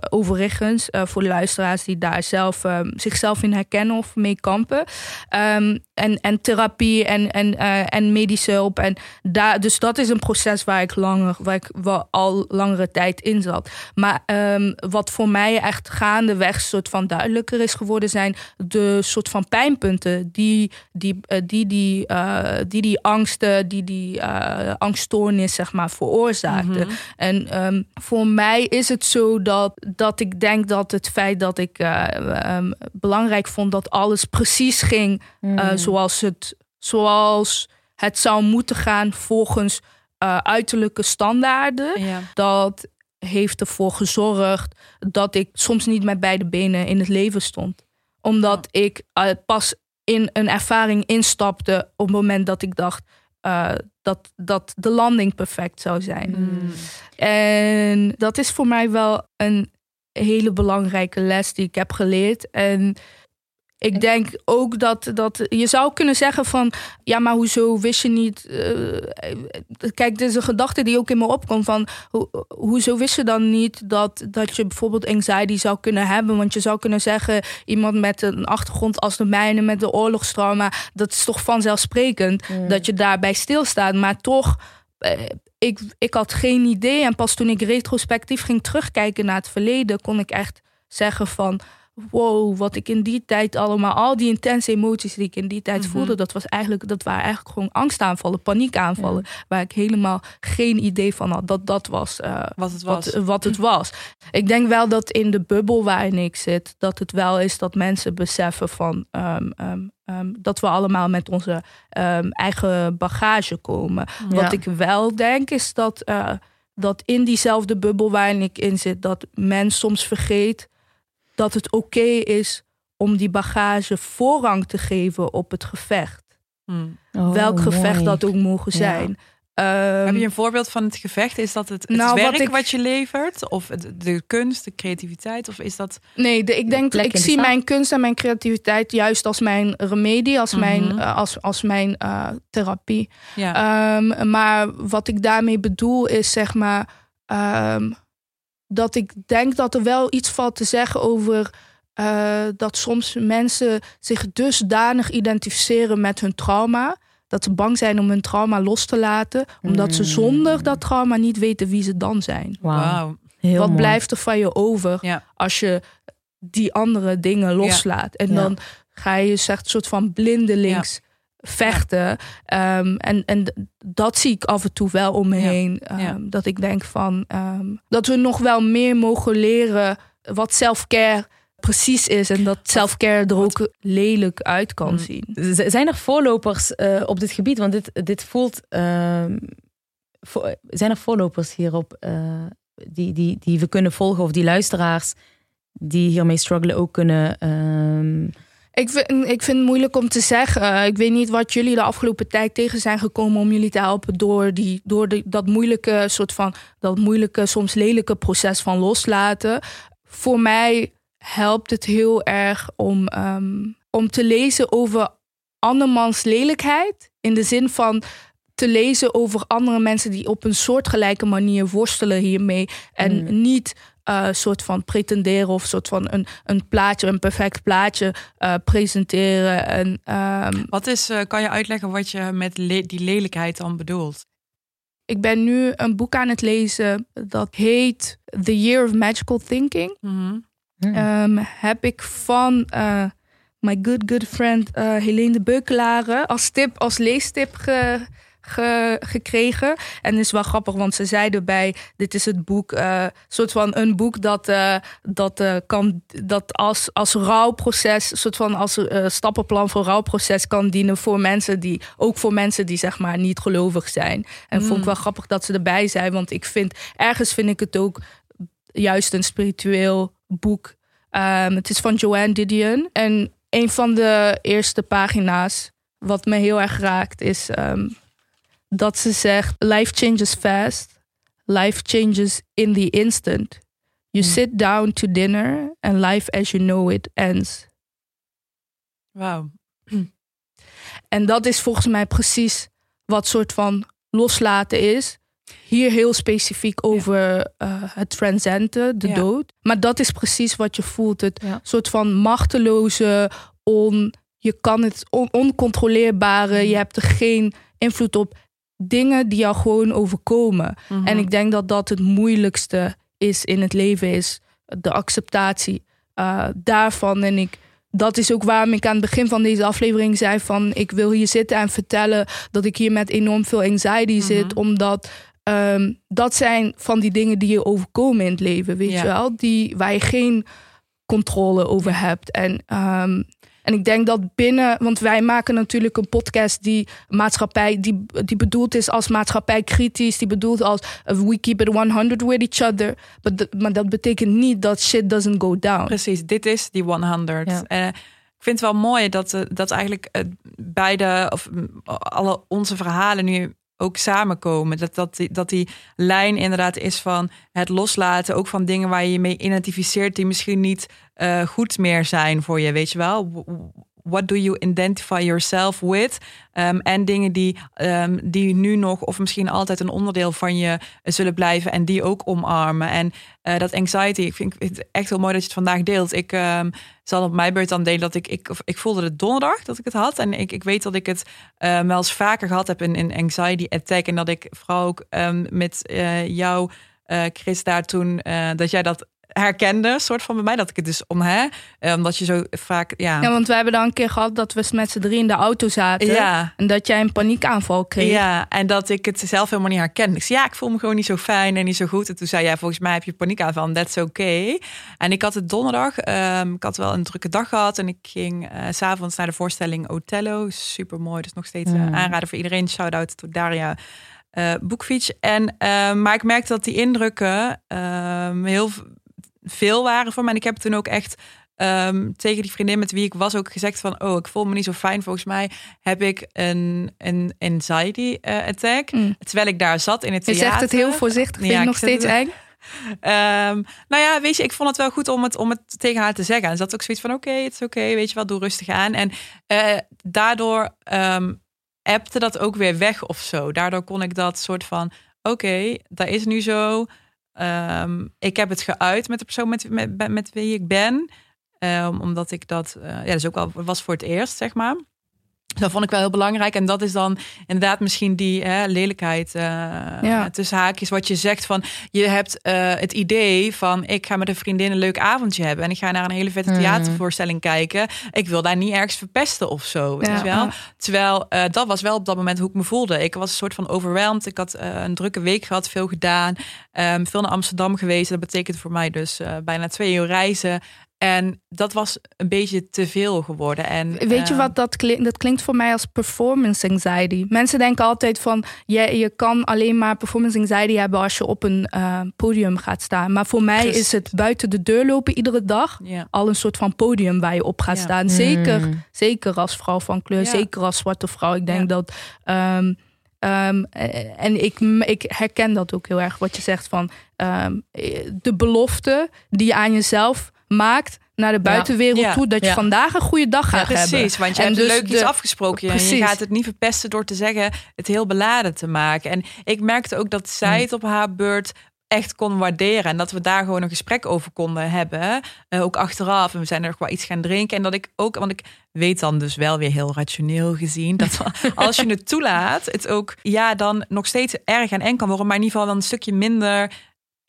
overigens voor de luisteraars die daar zelf um, zichzelf in herkennen of mee kampen. Um, en, en therapie en, en, en medische hulp. En daar, dus dat is een proces waar ik langer, waar ik wel al langere tijd in zat. Maar wat voor mij echt gaandeweg soort van duidelijker is geworden, zijn de soort van pijnpunten die die, uh, die, die, uh, die, die angsten, die die uh, angststoornis zeg maar veroorzaakten. Mm -hmm. En um, voor mij is het zo dat, dat ik denk dat het feit dat ik um, belangrijk vond dat alles precies ging mm. zoals, het, zoals het zou moeten gaan volgens uiterlijke standaarden. Ja. Dat heeft ervoor gezorgd dat ik soms niet met beide benen in het leven stond. Omdat ik uh, pas in een ervaring instapte op het moment dat ik dacht uh, dat, dat de landing perfect zou zijn. Mm. En dat is voor mij wel een hele belangrijke les die ik heb geleerd. En ik denk ook dat, dat je zou kunnen zeggen van ja, maar hoezo wist je niet? Uh, kijk, dit is een gedachte die ook in me opkomt van ho, hoezo wist je dan niet dat, dat je bijvoorbeeld anxiety zou kunnen hebben? Want je zou kunnen zeggen, iemand met een achtergrond als de mijne, met de oorlogstrauma, dat is toch vanzelfsprekend mm. dat je daarbij stilstaat. Maar toch. Uh, ik, ik had geen idee. En pas toen ik retrospectief ging terugkijken naar het verleden, kon ik echt zeggen van wow, wat ik in die tijd allemaal, al die intense emoties die ik in die tijd mm -hmm. voelde, dat, was eigenlijk, dat waren eigenlijk gewoon angstaanvallen, paniekaanvallen, ja. waar ik helemaal geen idee van had dat dat was, uh, wat, het was. Wat, wat, het was. Ik denk wel dat in de bubbel waarin ik zit, dat het wel is dat mensen beseffen van um, um, um, dat we allemaal met onze eigen bagage komen. Ja. Wat ik wel denk is dat, uh, dat in diezelfde bubbel waarin ik in zit, dat men soms vergeet dat het oké okay is om die bagage voorrang te geven op het gevecht. Hmm. Oh, Welk gevecht mooi. dat ook mogen zijn. Ja. Um, Heb je een voorbeeld van het gevecht? Is dat het, het nou, werk wat, ik, wat, je levert? Of de, de, kunst, de creativiteit? Of is dat. Nee, de, ik denk, ik zie mijn kunst en mijn creativiteit juist als mijn remedie, als mm -hmm. mijn, uh, als, als mijn uh, therapie. Ja. Um, maar wat ik daarmee bedoel is zeg maar. Um, dat ik denk dat er wel iets valt te zeggen over uh, dat soms mensen zich dusdanig identificeren met hun trauma. Dat ze bang zijn om hun trauma los te laten. Omdat mm. ze zonder dat trauma niet weten wie ze dan zijn. Wow. Wat mooi. blijft er van je over ja. als je die andere dingen loslaat? Ja. En dan ga je zegt een soort van blindelings. Vechten. Um, en, en dat zie ik af en toe wel om me heen. Um, ja. Dat ik denk van um, dat we nog wel meer mogen leren wat self-care precies is. En dat self-care er ook lelijk uit kan mm. zien. Zijn er voorlopers uh, op dit gebied? Want dit, dit voelt. Vo zijn er voorlopers hierop uh, die, die, die we kunnen volgen? Of die luisteraars die hiermee struggelen ook kunnen ik vind, ik vind het moeilijk om te zeggen. Ik weet niet wat jullie de afgelopen tijd tegen zijn gekomen om jullie te helpen door, die, door dat moeilijke soort van dat moeilijke, soms lelijke proces van loslaten. Voor mij helpt het heel erg om, um, om te lezen over andermans lelijkheid. In de zin van te lezen over andere mensen die op een soortgelijke manier worstelen hiermee. En mm. niet uh, soort van pretenderen of soort van een, een plaatje, een perfect plaatje uh, presenteren. En, um, wat is, uh, kan je uitleggen wat je met le die lelijkheid dan bedoelt? Ik ben nu een boek aan het lezen dat heet The Year of Magical Thinking. Mm -hmm. mm. Um, heb ik van my good good friend Helene de Beukelare als tip, als leestip ge gekregen. En het is wel grappig, want ze zeiden bij: dit is het boek, uh, soort van een boek dat, uh, dat uh, kan, dat als, als rouwproces, soort van als stappenplan voor rouwproces kan dienen voor mensen die, ook voor mensen die zeg maar niet gelovig zijn. En vond ik mm. wel grappig dat ze erbij zijn, want ik vind, ergens vind ik het ook juist een spiritueel boek. Um, het is van Joanne Didion. En een van de eerste pagina's, wat me heel erg raakt, is um, dat ze zegt: Life changes fast. Life changes in the instant. You hmm. sit down to dinner and life as you know it ends. Wauw. En dat is volgens mij precies wat soort van loslaten is. Hier heel specifiek over uh, het transcenden, de dood. Maar dat is precies wat je voelt. Het soort van machteloze, on, je kan het on, oncontroleerbare. Je hebt er geen invloed op. Dingen die jou gewoon overkomen. Mhm. En ik denk dat dat het moeilijkste is in het leven, is de acceptatie uh, daarvan. En ik dat is ook waarom ik aan het begin van deze aflevering zei van ik wil hier zitten en vertellen dat ik hier met enorm veel anxiety mhm. zit, omdat um, dat zijn van die dingen die je overkomen in het leven, weet je wel, die waar je geen controle over hebt. En um, en ik denk dat binnen, want wij maken natuurlijk een podcast die maatschappij, die, die bedoeld is als maatschappij kritisch, die bedoeld als we keep it 100 with each other. maar dat betekent niet dat shit doesn't go down. Precies, dit is die 100. Ja. Uh, ik vind het wel mooi dat, uh, dat eigenlijk beide, of mm, alle onze verhalen nu ook samenkomen. Dat, dat, die, dat die lijn inderdaad is van het loslaten, ook van dingen waar je je mee identificeert, die misschien niet uh, goed meer zijn voor je, weet je wel. What do you identify yourself with? Um, en dingen die, um, die nu nog of misschien altijd een onderdeel van je zullen blijven en die ook omarmen. En uh, dat anxiety, ik vind het echt heel mooi dat je het vandaag deelt. Ik um, zal op mijn beurt dan delen dat ik, ik, ik voelde het donderdag dat ik het had. En ik, ik weet dat ik het wel eens vaker gehad heb in een anxiety attack. En dat ik vooral ook met uh, jou, Chris, daar toen, dat jij dat herkende, soort van bij mij, dat ik het dus om hè, eh, omdat je zo vaak, ja. Ja, want we hebben dan een keer gehad dat we met z'n drie in de auto zaten. Ja. En dat jij een paniekaanval kreeg. Ja, en dat ik het zelf helemaal niet herkende. Ik zei, ja, ik voel me gewoon niet zo fijn en niet zo goed. En toen zei jij, volgens mij heb je paniekaanval en that's okay. En ik had het donderdag, um, ik had wel een drukke dag gehad en ik ging uh, s'avonds naar de voorstelling Othello. Super mooi, dus nog steeds uh, aanraden voor iedereen. Shout-out tot Daria. Uh, Boekfiets. En, uh, maar ik merkte dat die indrukken uh, heel veel waren voor mij. En ik heb toen ook echt um, tegen die vriendin met wie ik was ook gezegd van... oh, ik voel me niet zo fijn. Volgens mij heb ik een, een anxiety uh, attack. Mm. Terwijl ik daar zat in het theater. Je zegt het heel voorzichtig. Vind ja, nog steeds eng? Um, nou ja, weet je, ik vond het wel goed om het, om het tegen haar te zeggen. En ze had ook zoiets van, oké, het is oké, weet je wel, doe rustig aan. En uh, daardoor um, appte dat ook weer weg of zo. Daardoor kon ik dat soort van, oké, okay, dat is nu zo. Um, ik heb het geuit met de persoon met, met, met wie ik ben. Um, omdat ik dat, uh, ja, dus ook al was voor het eerst, zeg maar. Dat vond ik wel heel belangrijk. En dat is dan inderdaad misschien die hè, lelijkheid uh, ja. tussen haakjes. Wat je zegt van, je hebt uh, het idee van... ik ga met een vriendin een leuk avondje hebben... en ik ga naar een hele vette hmm. theatervoorstelling kijken. Ik wil daar niet ergens verpesten of zo. Ja, wel? Terwijl uh, dat was wel op dat moment hoe ik me voelde. Ik was een soort van overweldigd. Ik had een drukke week gehad, veel gedaan. Um, veel naar Amsterdam geweest. Dat betekent voor mij dus bijna twee uur reizen. En dat was een beetje te veel geworden. En, Weet je eh, wat dat klinkt? Dat klinkt voor mij als performance anxiety. Mensen denken altijd van je, je kan alleen maar performance anxiety hebben als je op een uh, podium gaat staan. Maar voor mij is het buiten de deur lopen iedere dag al een soort van podium waar je op gaat staan. Zeker, mm. zeker als vrouw van kleur, zeker als zwarte vrouw. Ik denk dat. Um, um, en ik, ik herken dat ook heel erg, wat je zegt van um, de belofte die je aan jezelf maakt naar de buitenwereld toe. Dat je vandaag een goede dag gaat precies, hebben. Precies, want je hebt dus leuk iets afgesproken. En je gaat het niet verpesten door te zeggen het heel beladen te maken. En ik merkte ook dat zij mm. het op haar beurt echt kon waarderen. En dat we daar gewoon een gesprek over konden hebben. Uh, ook achteraf. En we zijn er wel iets gaan drinken. En dat ik ook, want ik weet dan dus wel weer heel rationeel gezien. Dat als je het toelaat, het ook ja, dan nog steeds erg en eng kan worden. Maar in ieder geval dan een stukje minder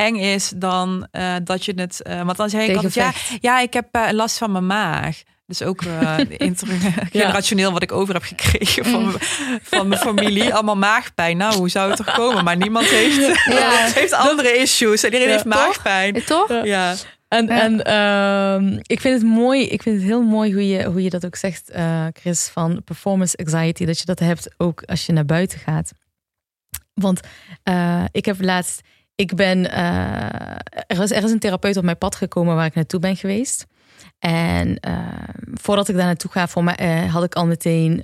eng is dan uh, dat je het. Uh, want dan zeg ik altijd, ja, ja, ik heb uh, last van mijn maag. Dus ook uh, generationeel wat ik over heb gekregen van, mm. van mijn familie. Allemaal maagpijn. Nou, hoe zou het toch komen? Maar niemand heeft, ja. heeft andere issues. Iedereen heeft maagpijn. Toch? Ja. En, en uh, ik vind het mooi, ik vind het heel mooi hoe je, hoe je dat ook zegt, uh, Chris, van performance anxiety. Dat je dat hebt ook als je naar buiten gaat. Want uh, ik heb laatst, ik ben, uh, er, is, er is een therapeut op mijn pad gekomen waar ik naartoe ben geweest. En voordat ik daar naartoe ga, voor mij, had ik al meteen,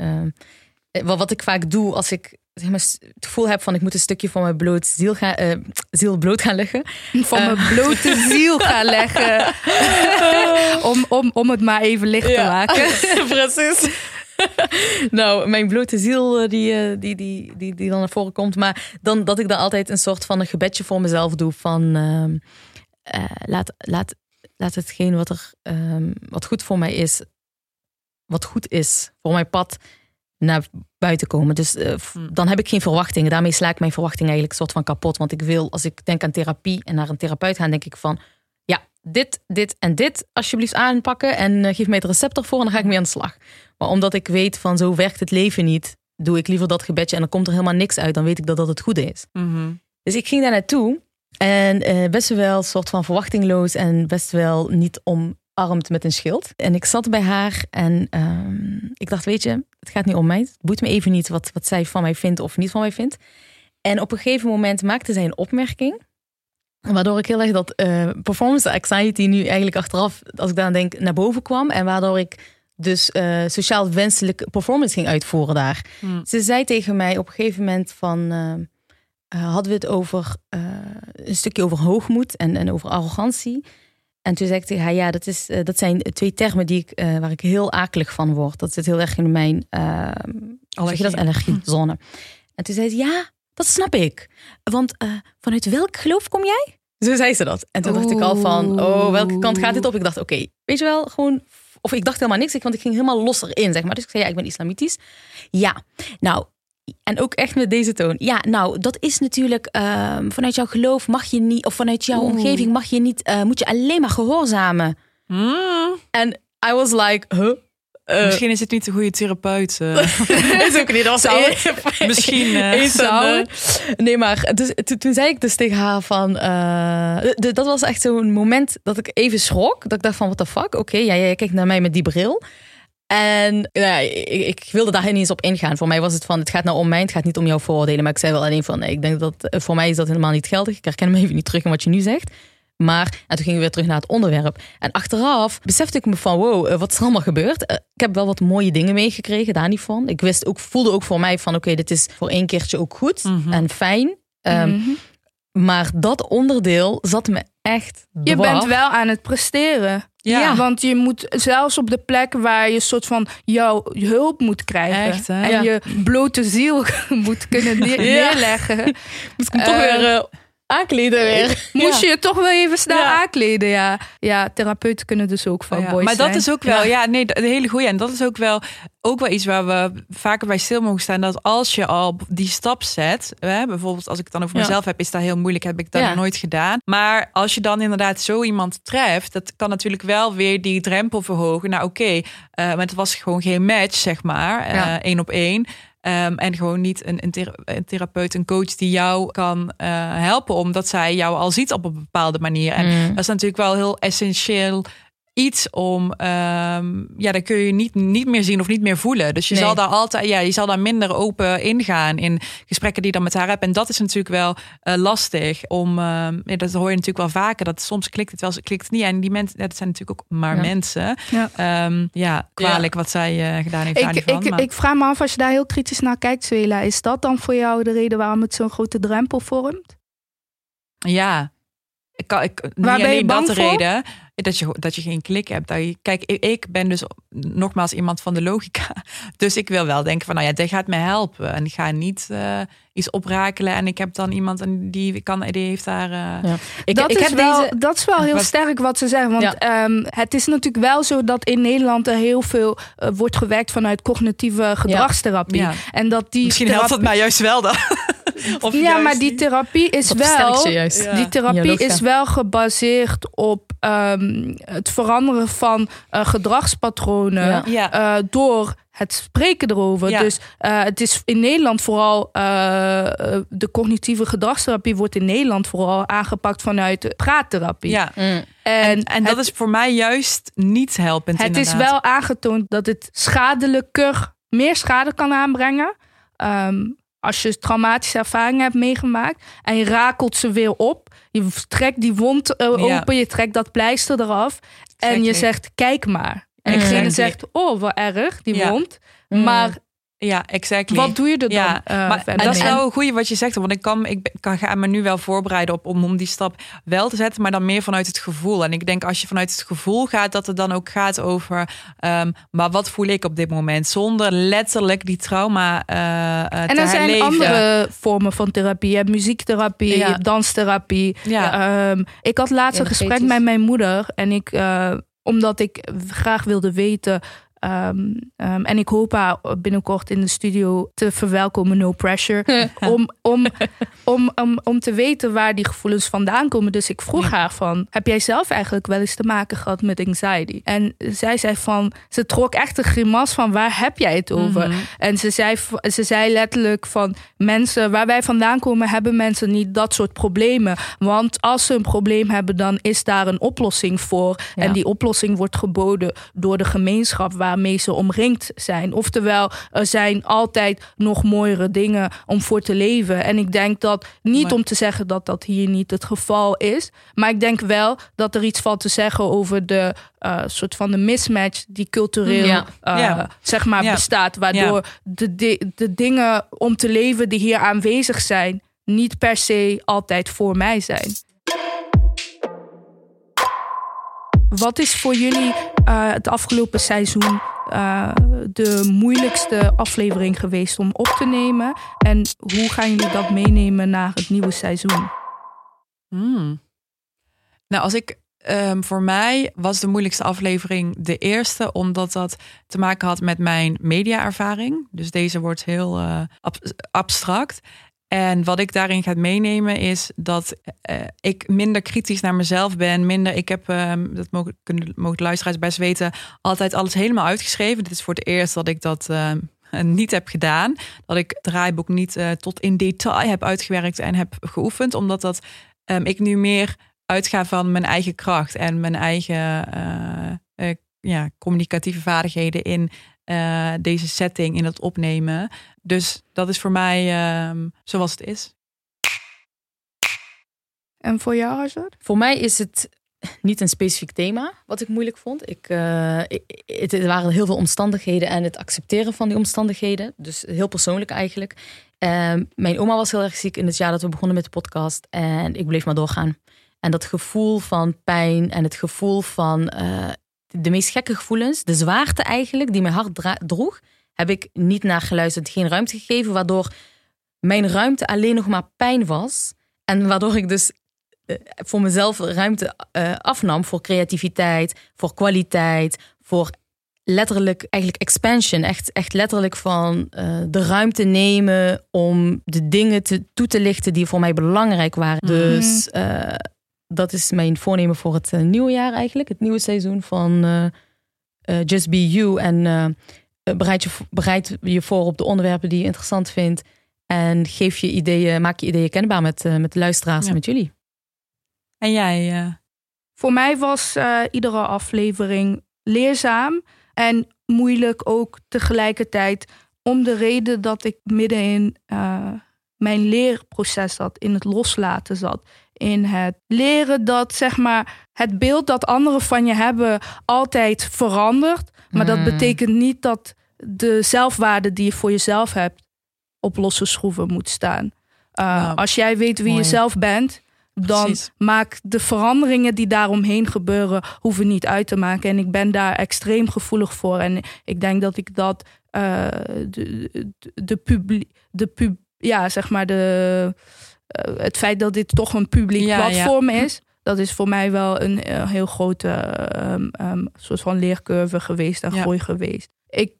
wat ik vaak doe als ik zeg maar, het gevoel heb van ik moet een stukje van mijn bloot ziel, gaan, ziel bloot gaan leggen. Van mijn eh. blote ziel gaan leggen. om, om, om het maar even licht te maken. Precies. nou, mijn blote ziel eh, die, die, die, die, die dan naar voren komt. Maar dan dat ik dan altijd een soort van een gebedje voor mezelf doe van uh, laat, laat, laat hetgeen wat er um, wat goed voor mij is, wat goed is voor mijn pad, naar buiten komen. Dus uh, dan heb ik geen verwachtingen. Daarmee sla ik mijn verwachtingen eigenlijk soort van kapot. Want ik wil, als ik denk aan therapie en naar een therapeut gaan, denk ik van dit, dit en dit alsjeblieft aanpakken en uh, geef mij het recept ervoor en dan ga ik mee aan de slag. Maar omdat ik weet van zo werkt het leven niet, doe ik liever dat gebedje en dan komt er helemaal niks uit. Dan weet ik dat dat het goede is. Mhm. Dus ik ging daar naartoe en uh, best wel soort van verwachtingloos en best wel niet om armt met een schild. En ik zat bij haar en uh, ik dacht, weet je, het gaat niet om mij. Het boeit me even niet wat, wat zij van mij vindt of niet van mij vindt. En op een gegeven moment maakte zij een opmerking. Waardoor ik heel erg dat uh, performance anxiety nu eigenlijk achteraf, als ik daar denk, naar boven kwam. En waardoor ik dus uh, sociaal wenselijke performance ging uitvoeren daar. Hmm. Ze zei tegen mij op een gegeven moment van... Uh, hadden we het over een stukje over hoogmoed en, en over arrogantie. En toen zei ik tegen haar, ja, dat, is, dat zijn twee termen die ik, waar ik heel akelig van word. Dat zit heel erg in mijn allergie. dat allergiezone. En toen zei ze, ja, dat snap ik. Want vanuit welk geloof kom jij? Zo zei ze dat. En toen dacht ik al van, oh, welke kant gaat dit op? Ik dacht, oké, okay, weet je wel, gewoon... Of ik dacht helemaal niks, want ik ging helemaal los erin, zeg maar. Dus ik zei, ja, ik ben islamitisch. Ja, nou, en ook echt met deze toon. Ja, nou, dat is natuurlijk uh, vanuit jouw geloof mag je niet, of vanuit jouw omgeving mag je niet, uh, moet je alleen maar gehoorzamen. Mm. En I was like, huh? Uh, Misschien is het niet de goede therapeut. Uh. is ook niet. Dat was een, Misschien. Uh, zou. Nee, maar dus, toen zei ik dus tegen haar van... dat was echt zo'n moment dat ik even schrok. Dat ik dacht van, what the fuck? Oké, okay, ja, jij kijkt naar mij met die bril. En ja, ik, ik, wilde daar niet eens op ingaan. Voor mij was het van, het gaat nou om mij, het gaat niet om jouw vooroordelen. Maar ik zei wel alleen van, nee, ik denk dat voor mij is dat helemaal niet geldig. Ik herken me even niet terug in wat je nu zegt. Maar, en toen gingen we weer terug naar het onderwerp. En achteraf besefte ik me van, wow, eh, wat is er allemaal gebeurd? Eh, ik heb wel wat mooie dingen meegekregen, daar niet van. Ik wist ook, voelde ook voor mij van, oké, dit is voor één keertje ook goed mhm. en fijn. Um, maar dat onderdeel zat me echt. Je bent wel aan het presteren. Ja. Want je moet zelfs op de plek waar je soort van jouw hulp moet krijgen. Echt, en je blote ziel moet kunnen neerleggen. Moet ik toch uh, weer uh, aankleden weer. Moest je je toch wel even snel aankleden, ja. Ja, therapeuten kunnen dus ook van boys Maar dat is ook wel, ja, nee, de hele goede. En dat is ook wel, ook wel iets waar we vaker bij stil mogen staan. Dat als je al die stap zet, hè, bijvoorbeeld als ik het dan over mezelf heb, is dat heel moeilijk. Heb ik dat nog nooit gedaan. Maar als je dan inderdaad zo iemand treft, dat kan natuurlijk wel weer die drempel verhogen. Nou oké, okay, uh, maar het was gewoon geen match, zeg maar, één op één. Um, en gewoon niet een, een, therapeut, een coach die jou kan uh, helpen, omdat zij jou al ziet op een bepaalde manier. En mm. dat is natuurlijk wel heel essentieel iets om, um, ja, dan kun je niet, niet meer zien of niet meer voelen. Dus je zal daar altijd, ja, je zal daar minder open ingaan in gesprekken die je dan met haar hebt. En dat is natuurlijk wel uh, lastig om, uh, ja, dat hoor je natuurlijk wel vaker, dat soms klikt het wel, klikt het niet. En die mensen, dat zijn natuurlijk ook maar ja. mensen. Ja, um, ja kwalijk wat zij uh, gedaan heeft. Ik, ik, ik, ik vraag me af, als je daar heel kritisch naar kijkt, Zwela, is dat dan voor jou de reden waarom het zo'n grote drempel vormt? Ja, ik kan, ik, niet Waar ben je bang dat de reden dat je, dat je geen klik hebt. Dat je, kijk, ik ben dus nogmaals iemand van de logica. Dus ik wil wel denken van, nou ja, dit gaat mij helpen. En ik ga niet uh, iets oprakelen. En ik heb dan iemand en die, kan, die heeft daar... Uh... Ja. Ik, dat, ik is heb wel, deze... dat is wel heel sterk wat ze zeggen. Want ja. um, het is natuurlijk wel zo dat in Nederland er heel veel uh, wordt gewerkt vanuit cognitieve gedragstherapie. Ja. En dat die Misschien therapie... helpt het mij juist wel dan. Of ja, maar die therapie is wel. Die therapie is wel gebaseerd op ehm, het veranderen van uh, gedragspatronen Ja. uh, door het spreken erover. Ja. Dus uh, het is in Nederland vooral de cognitieve gedragstherapie wordt in Nederland vooral aangepakt vanuit praattherapie. Ja. Mm. En, en dat het, is voor mij juist niet helpend. Het inderdaad. is wel aangetoond dat het schadelijker, meer schade kan aanbrengen. Um, als je traumatische ervaringen hebt meegemaakt en je rakelt ze weer op. Je trekt die wond uh, Ja. open, je trekt dat pleister eraf. En je zegt, kijk maar. En Exactly. diegene zegt, oh, wat erg, die Ja. wond. Mm. Maar Ja, exactly. wat doe je er dan Ja, uh, maar dat is wel een goede wat je zegt. Want ik kan, ik kan, ga me nu wel voorbereiden op om, om die stap wel te zetten, maar dan meer vanuit het gevoel. En ik denk als je vanuit het gevoel gaat, dat het dan ook gaat over, ehm, maar wat voel ik op dit moment? Zonder letterlijk die trauma eh eh, En te er zijn herleven. andere vormen van therapie. Je hebt muziektherapie, Ja. je hebt danstherapie. Ja. Ehm, ik had laatst een gesprek met mijn moeder. En ik, eh, omdat ik graag wilde weten. Ehm, ehm, en ik hoop haar binnenkort in de studio te verwelkomen, no pressure. om, om, om, om, om te weten waar die gevoelens vandaan komen. Dus ik vroeg haar van, heb jij zelf eigenlijk wel eens te maken gehad met anxiety? En zij zei van, ze trok echt een grimas van, waar heb jij het over? Mhm. En ze zei, ze zei letterlijk van mensen waar wij vandaan komen, hebben mensen niet dat soort problemen. Want als ze een probleem hebben, dan is daar een oplossing voor. Ja. En die oplossing wordt geboden door de gemeenschap waarmee ze omringd zijn. Oftewel, er zijn altijd nog mooiere dingen om voor te leven. En ik denk dat, niet Maar- om te zeggen dat dat hier niet het geval is, maar ik denk wel dat er iets valt te zeggen over de eh, soort van de mismatch die cultureel Ja. eh, Ja. zeg maar Ja. bestaat. Waardoor de, de, de dingen om te leven die hier aanwezig zijn, niet per se altijd voor mij zijn. Wat is voor jullie eh, het afgelopen seizoen eh, de moeilijkste aflevering geweest om op te nemen? En hoe gaan jullie dat meenemen naar het nieuwe seizoen? Hmm. Nou, als ik ehm, voor mij was de moeilijkste aflevering de eerste, omdat dat te maken had met mijn mediaervaring. Dus deze wordt heel eh, ab- abstract. En wat ik daarin ga meenemen is dat eh, ik minder kritisch naar mezelf ben. Minder, ik heb, ehm, dat mogen, mogen luisteraars best weten, altijd alles helemaal uitgeschreven. Dit is voor het eerst dat ik dat ehm, niet heb gedaan. Dat ik het draaiboek niet eh, tot in detail heb uitgewerkt en heb geoefend. Omdat dat ehm, ik nu meer uitga van mijn eigen kracht en mijn eigen eh, ja, communicatieve vaardigheden in eh, deze setting, in het opnemen. Dus dat is voor mij ehm, zoals het is. En voor jou, Hazard? Voor mij is het niet een specifiek thema wat ik moeilijk vond. Ik, eh, ik- het, er waren heel veel omstandigheden en het accepteren van die omstandigheden. Dus heel persoonlijk eigenlijk. Ehm, mijn oma was heel erg ziek in het jaar dat we begonnen met de podcast. En ik bleef maar doorgaan. En dat gevoel van pijn en het gevoel van eh, de meest gekke gevoelens, de zwaarte eigenlijk, die mijn hart droeg, heb ik niet naar geluisterd, geen ruimte gegeven, waardoor mijn ruimte alleen nog maar pijn was. En waardoor ik dus eh, voor mezelf ruimte eh, afnam voor creativiteit, voor kwaliteit, voor letterlijk eigenlijk expansion. Echt, echt letterlijk van eh, de ruimte nemen om de dingen te, toe te lichten die voor mij belangrijk waren. Mhm. Dus dat is mijn voornemen voor het eh, nieuwe jaar eigenlijk. Het nieuwe seizoen van eh, eh, Just Be You. En eh, bereid, je, bereid je voor op de onderwerpen die je interessant vindt. En geef je ideeën, maak je ideeën kenbaar met, met de luisteraars Ja. en met jullie. En jij? eh, Voor mij was eh, iedere aflevering leerzaam en moeilijk ook tegelijkertijd. Om de reden dat ik midden in eh, mijn leerproces zat, in het loslaten zat. In het leren dat zeg maar het beeld dat anderen van je hebben altijd verandert. Maar dat Mm. betekent niet dat de zelfwaarde die je voor jezelf hebt op losse schroeven moet staan. Eh, als jij weet wie mooi. je zelf bent, dan Precies. maak de veranderingen die daaromheen gebeuren, hoeven niet uit te maken. En ik ben daar extreem gevoelig voor. En ik denk dat ik dat eh, de, de, de publiek, de pub, ja, zeg maar de, het feit dat dit toch een publiek Ja, ja. platform is. Dat is voor mij wel een eh, heel grote ehm, ehm, soort van leercurve geweest en groei geweest. Ik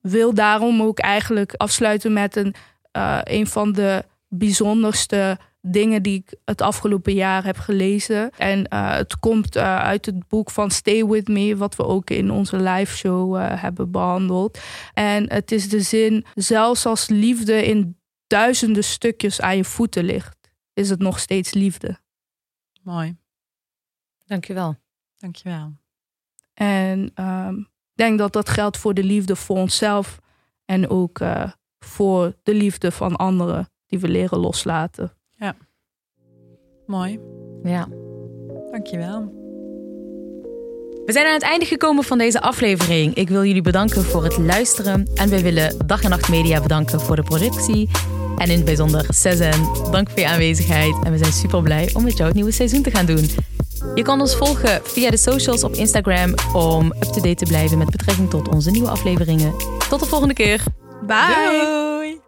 wil daarom ook eigenlijk afsluiten met een, eh, een van de bijzonderste dingen die ik het afgelopen jaar heb gelezen. En uh, het komt uh, uit het boek van Stay With Me, wat we ook in onze live show hebben behandeld. En het is de zin, zelfs als liefde in duizenden stukjes aan je voeten ligt, is het nog steeds liefde. Mooi. Dankjewel. Dankjewel. En um, ik denk dat dat geldt voor de liefde voor onszelf en ook uh, voor de liefde van anderen die we leren loslaten. Ja. Mooi. Ja. Dankjewel. We zijn aan het einde gekomen van deze aflevering. Ik wil jullie bedanken voor het luisteren. En wij willen Dag en Nacht Media bedanken voor de productie. En in het bijzonder Sezen, dank voor je aanwezigheid. En we zijn super blij om met jou het nieuwe seizoen te gaan doen. Je kan ons volgen via de socials op Instagram om up-to-date te blijven met betrekking tot onze nieuwe afleveringen. Tot de volgende keer. Bye.